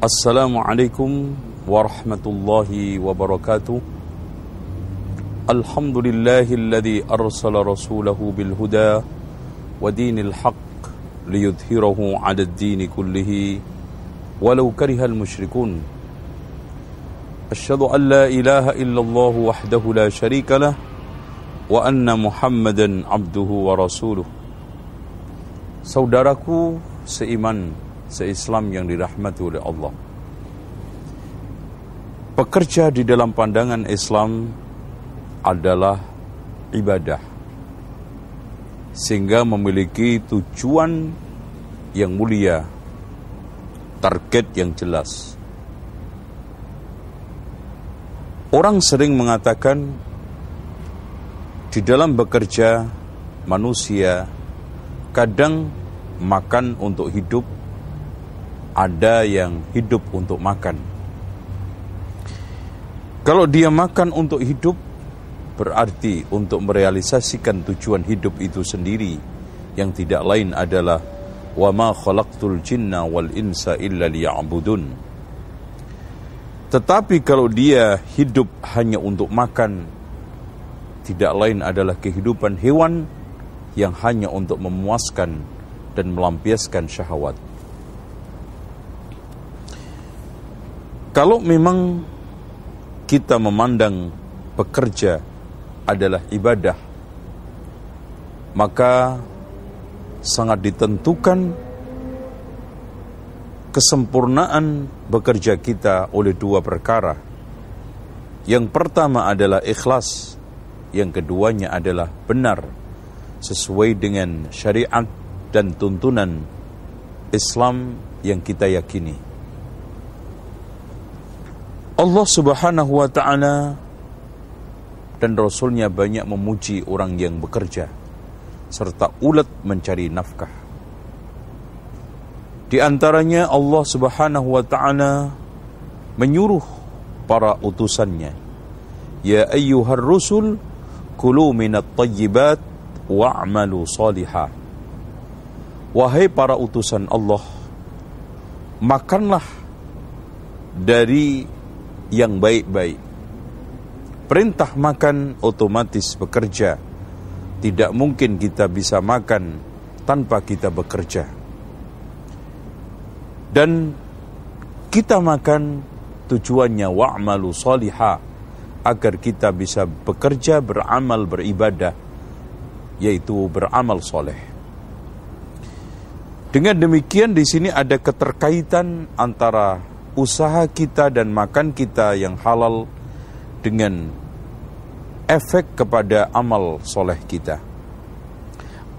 السلام عليكم ورحمة الله وبركاته. الحمد لله الذي أرسل رسوله بالهدى ودين الحق ليظهره على الدين كله. ولو كره المشركون. أشهد أن لا إله إلا الله وحده لا شريك له وأن محمدا عبده ورسوله. Saudaraku seiman, seislam yang dirahmati oleh Allah. Pekerja di dalam pandangan Islam adalah ibadah. Sehingga memiliki tujuan yang mulia, target yang jelas. Orang sering mengatakan di dalam bekerja manusia kadang makan untuk hidup, ada yang hidup untuk makan. Kalau dia makan untuk hidup, berarti untuk merealisasikan tujuan hidup itu sendiri yang tidak lain adalah wa ma khalaqtul jinna wal insa illa liya'budun. Tetapi kalau dia hidup hanya untuk makan, tidak lain adalah kehidupan hewan yang hanya untuk memuaskan dan melampiaskan syahwat. Kalau memang kita memandang bekerja adalah ibadah, maka sangat ditentukan kesempurnaan bekerja kita oleh dua perkara. Yang pertama adalah ikhlas, yang keduanya adalah benar sesuai dengan syariat dan tuntunan Islam yang kita yakini. Allah Subhanahu wa taala dan Rasulnya banyak memuji orang yang bekerja serta ulet mencari nafkah. Di antaranya Allah Subhanahu wa taala menyuruh para utusannya, "Ya ayyuhar rusul, kulu minat tayyibat wa'malu salihah." Wahai para utusan Allah, makanlah dari yang baik-baik. Perintah makan otomatis bekerja. Tidak mungkin kita bisa makan tanpa kita bekerja. Dan kita makan tujuannya wa'malu salihah agar kita bisa bekerja, beramal, beribadah, yaitu beramal soleh. Dengan demikian di sini ada keterkaitan antara usaha kita dan makan kita yang halal dengan efek kepada amal soleh kita.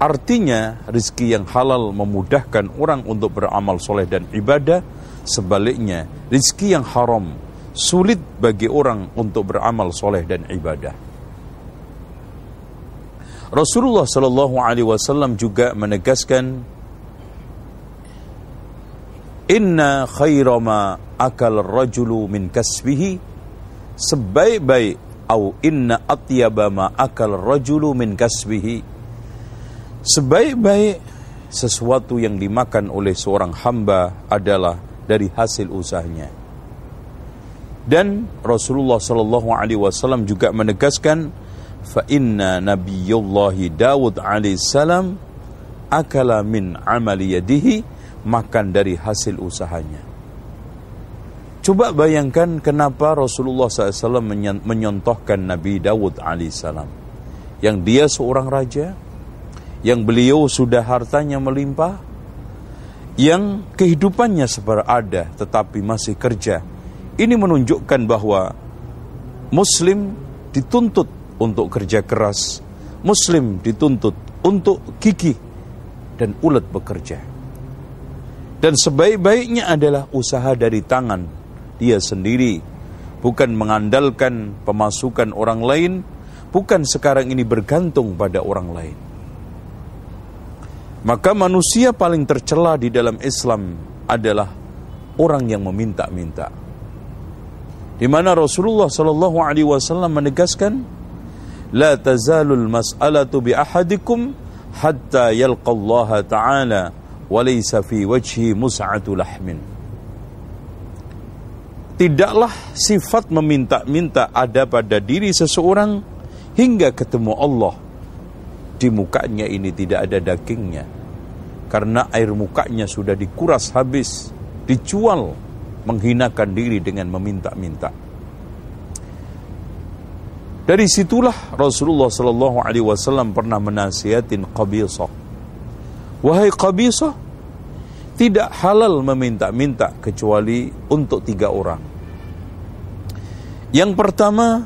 Artinya rizki yang halal memudahkan orang untuk beramal soleh dan ibadah. Sebaliknya rizki yang haram sulit bagi orang untuk beramal soleh dan ibadah. Rasulullah Shallallahu Alaihi Wasallam juga menegaskan Inna khaira ma akal rajulu min kasbihi. Sebaik-baik au inna atyaba ma akal rajulu min kasbihi. Sebaik-baik sesuatu yang dimakan oleh seorang hamba adalah dari hasil usahanya. Dan Rasulullah Shallallahu Alaihi Wasallam juga menegaskan, fa inna Nabiyullahi Dawud alaihissalam akala min amali yadihi makan dari hasil usahanya. Coba bayangkan kenapa Rasulullah SAW menyontohkan Nabi Dawud alaihissalam. Yang dia seorang raja, yang beliau sudah hartanya melimpah, yang kehidupannya ada tetapi masih kerja. Ini menunjukkan bahwa Muslim dituntut untuk kerja keras, Muslim dituntut untuk gigih dan ulet bekerja. Dan sebaik-baiknya adalah usaha dari tangan dia sendiri. Bukan mengandalkan pemasukan orang lain, bukan sekarang ini bergantung pada orang lain. Maka manusia paling tercela di dalam Islam adalah orang yang meminta-minta. Di mana Rasulullah Shallallahu Alaihi Wasallam menegaskan, لا تزال المسألة بأحدكم حتى يلقى الله تعالى walaysa fi wajhi mus'atu lahmin. tidaklah sifat meminta-minta ada pada diri seseorang hingga ketemu Allah. Di mukanya ini tidak ada dagingnya. Karena air mukanya sudah dikuras habis, dijual, menghinakan diri dengan meminta-minta. Dari situlah Rasulullah Shallallahu Alaihi Wasallam pernah menasihatin Qabisah. Wahai Qabisah, tidak halal meminta-minta kecuali untuk tiga orang. Yang pertama,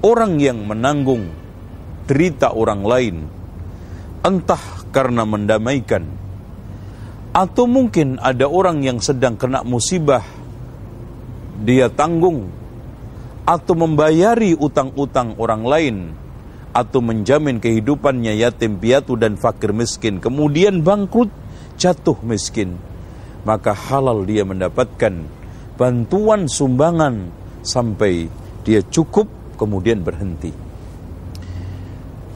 orang yang menanggung derita orang lain, entah karena mendamaikan, atau mungkin ada orang yang sedang kena musibah, dia tanggung, atau membayari utang-utang orang lain, atau menjamin kehidupannya yatim piatu dan fakir miskin, kemudian bangkrut, jatuh miskin, maka halal dia mendapatkan bantuan sumbangan sampai dia cukup kemudian berhenti.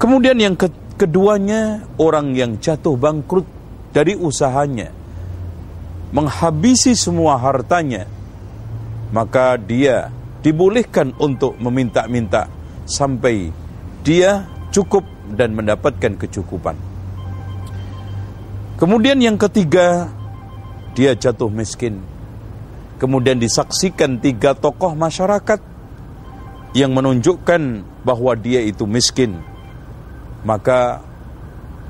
Kemudian yang ke keduanya orang yang jatuh bangkrut dari usahanya menghabisi semua hartanya maka dia dibolehkan untuk meminta-minta sampai dia cukup dan mendapatkan kecukupan. Kemudian yang ketiga dia jatuh miskin. Kemudian disaksikan tiga tokoh masyarakat yang menunjukkan bahwa dia itu miskin, maka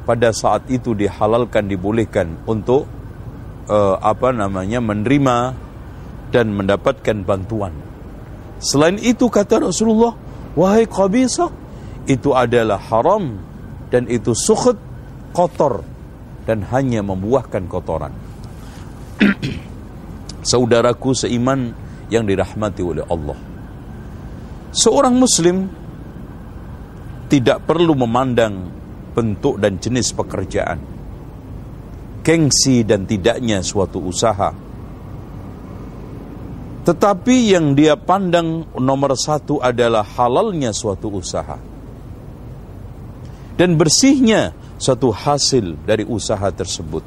pada saat itu dihalalkan dibolehkan untuk uh, apa namanya menerima dan mendapatkan bantuan. Selain itu kata Rasulullah, wahai qabisah, itu adalah haram dan itu sukhut kotor dan hanya membuahkan kotoran. saudaraku seiman yang dirahmati oleh Allah. Seorang muslim tidak perlu memandang bentuk dan jenis pekerjaan, gengsi dan tidaknya suatu usaha. Tetapi yang dia pandang nomor satu adalah halalnya suatu usaha. Dan bersihnya suatu hasil dari usaha tersebut.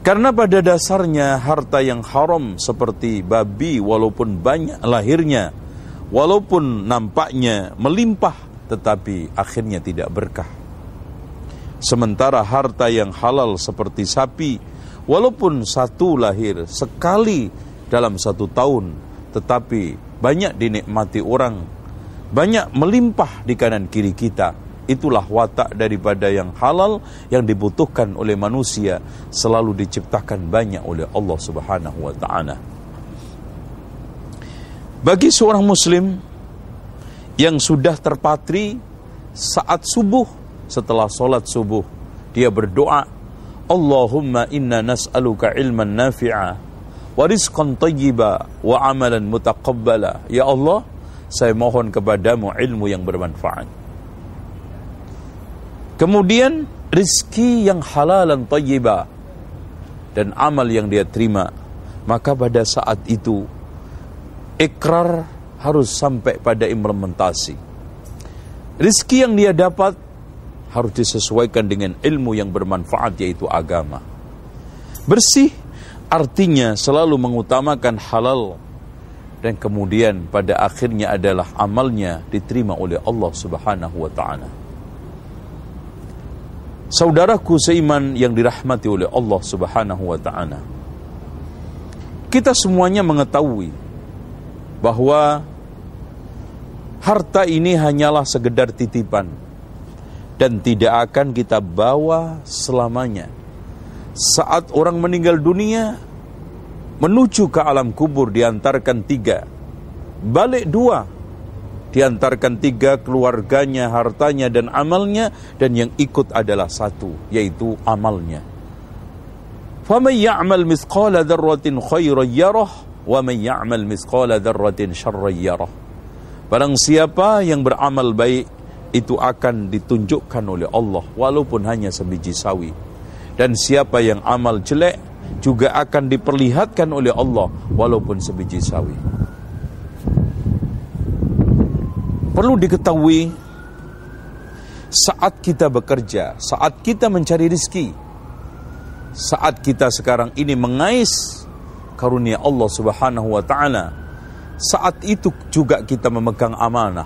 Karena pada dasarnya harta yang haram seperti babi walaupun banyak lahirnya, walaupun nampaknya melimpah tetapi akhirnya tidak berkah. Sementara harta yang halal seperti sapi, walaupun satu lahir sekali dalam satu tahun, tetapi banyak dinikmati orang, banyak melimpah di kanan kiri kita, Itulah watak daripada yang halal yang dibutuhkan oleh manusia selalu diciptakan banyak oleh Allah Subhanahu wa taala. Bagi seorang muslim yang sudah terpatri saat subuh setelah solat subuh dia berdoa Allahumma inna nas'aluka ilman nafi'a wa rizqan tayyiba wa amalan mutaqabbala ya Allah saya mohon kepadamu ilmu yang bermanfaat Kemudian rizki yang halalan tayyibah dan amal yang dia terima. Maka pada saat itu ikrar harus sampai pada implementasi. Rizki yang dia dapat harus disesuaikan dengan ilmu yang bermanfaat yaitu agama. Bersih artinya selalu mengutamakan halal dan kemudian pada akhirnya adalah amalnya diterima oleh Allah Subhanahu wa taala. Saudaraku seiman yang dirahmati oleh Allah Subhanahu wa taala. Kita semuanya mengetahui bahwa harta ini hanyalah sekedar titipan dan tidak akan kita bawa selamanya. Saat orang meninggal dunia menuju ke alam kubur diantarkan tiga, balik dua, diantarkan tiga keluarganya, hartanya dan amalnya dan yang ikut adalah satu yaitu amalnya. فَمَنْ يَعْمَلْ مِثْقَالَ ذَرَّةٍ خَيْرًا يَرَهُ وَمَنْ يَعْمَلْ مِثْقَالَ ذَرَّةٍ شَرًّا يَرَهُ Barang siapa yang beramal baik itu akan ditunjukkan oleh Allah walaupun hanya sebiji sawi. Dan siapa yang amal jelek juga akan diperlihatkan oleh Allah walaupun sebiji sawi. Perlu diketahui saat kita bekerja, saat kita mencari rezeki, saat kita sekarang ini mengais karunia Allah Subhanahu wa taala. Saat itu juga kita memegang amanah.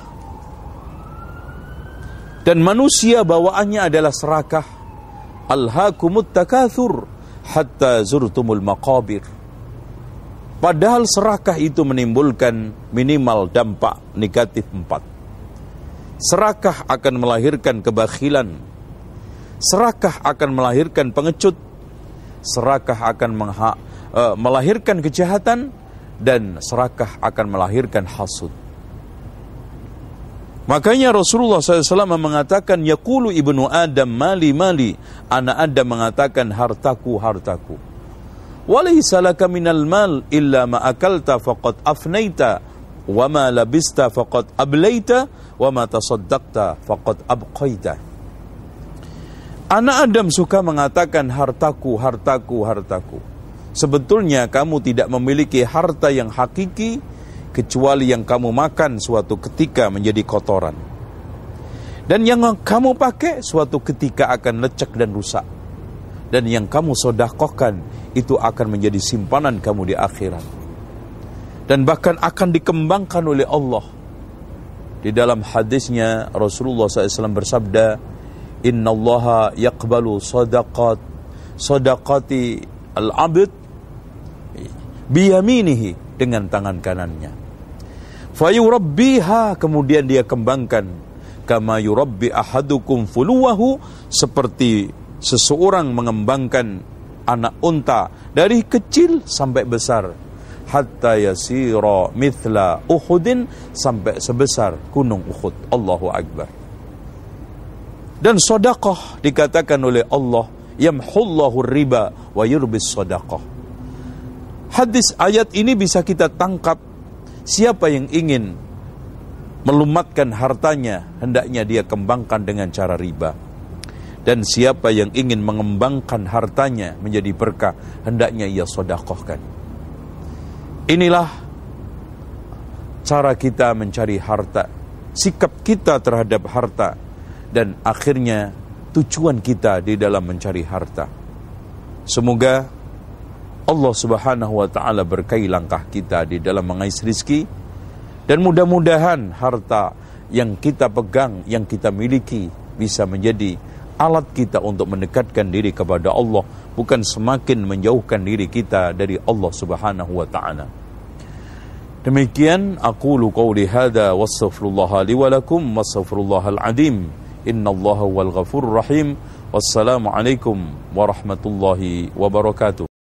Dan manusia bawaannya adalah serakah. Alhaakumut takatsur hatta zurtumul maqabir. Padahal serakah itu menimbulkan minimal dampak negatif empat. Serakah akan melahirkan kebakhilan. Serakah akan melahirkan pengecut. Serakah akan mengha, uh, melahirkan kejahatan dan serakah akan melahirkan hasud. Makanya Rasulullah SAW mengatakan, Yaqulu ibnu Adam mali mali. Anak Adam mengatakan, hartaku, hartaku. Walaysa minal mal illa ma akalta faqad afnaita wa ma labista faqad ablaita wa ma tasaddaqta. Anak Adam suka mengatakan hartaku, hartaku, hartaku. Sebetulnya kamu tidak memiliki harta yang hakiki kecuali yang kamu makan suatu ketika menjadi kotoran. Dan yang kamu pakai suatu ketika akan lecek dan rusak. Dan yang kamu sodakohkan itu akan menjadi simpanan kamu di akhirat. Dan bahkan akan dikembangkan oleh Allah. Di dalam hadisnya Rasulullah SAW bersabda, Inna Allah yakbalu sadaqat, sadaqati al-abid biyaminihi dengan tangan kanannya. Fayurabbiha kemudian dia kembangkan kama yurabbi ahadukum fuluwahu seperti seseorang mengembangkan anak unta dari kecil sampai besar hatta yasira mithla Uhudin sampai sebesar gunung Uhud. Allahu Akbar. Dan sodakoh dikatakan oleh Allah yamhullahu riba wa yurbis sodakoh. Hadis ayat ini bisa kita tangkap siapa yang ingin melumatkan hartanya hendaknya dia kembangkan dengan cara riba dan siapa yang ingin mengembangkan hartanya menjadi berkah, hendaknya ia sodakohkan. Inilah cara kita mencari harta, sikap kita terhadap harta, dan akhirnya tujuan kita di dalam mencari harta. Semoga Allah Subhanahu wa taala berkahi langkah kita di dalam mengais rizki dan mudah-mudahan harta yang kita pegang, yang kita miliki bisa menjadi alat kita untuk mendekatkan diri kepada Allah bukan semakin menjauhkan diri kita dari Allah Subhanahu wa taala. Demikian aku lu qauli hadza wastaghfirullah li wa lakum wastaghfirullahal adim. Innallaha wal ghafurur rahim. Wassalamu alaikum warahmatullahi wabarakatuh.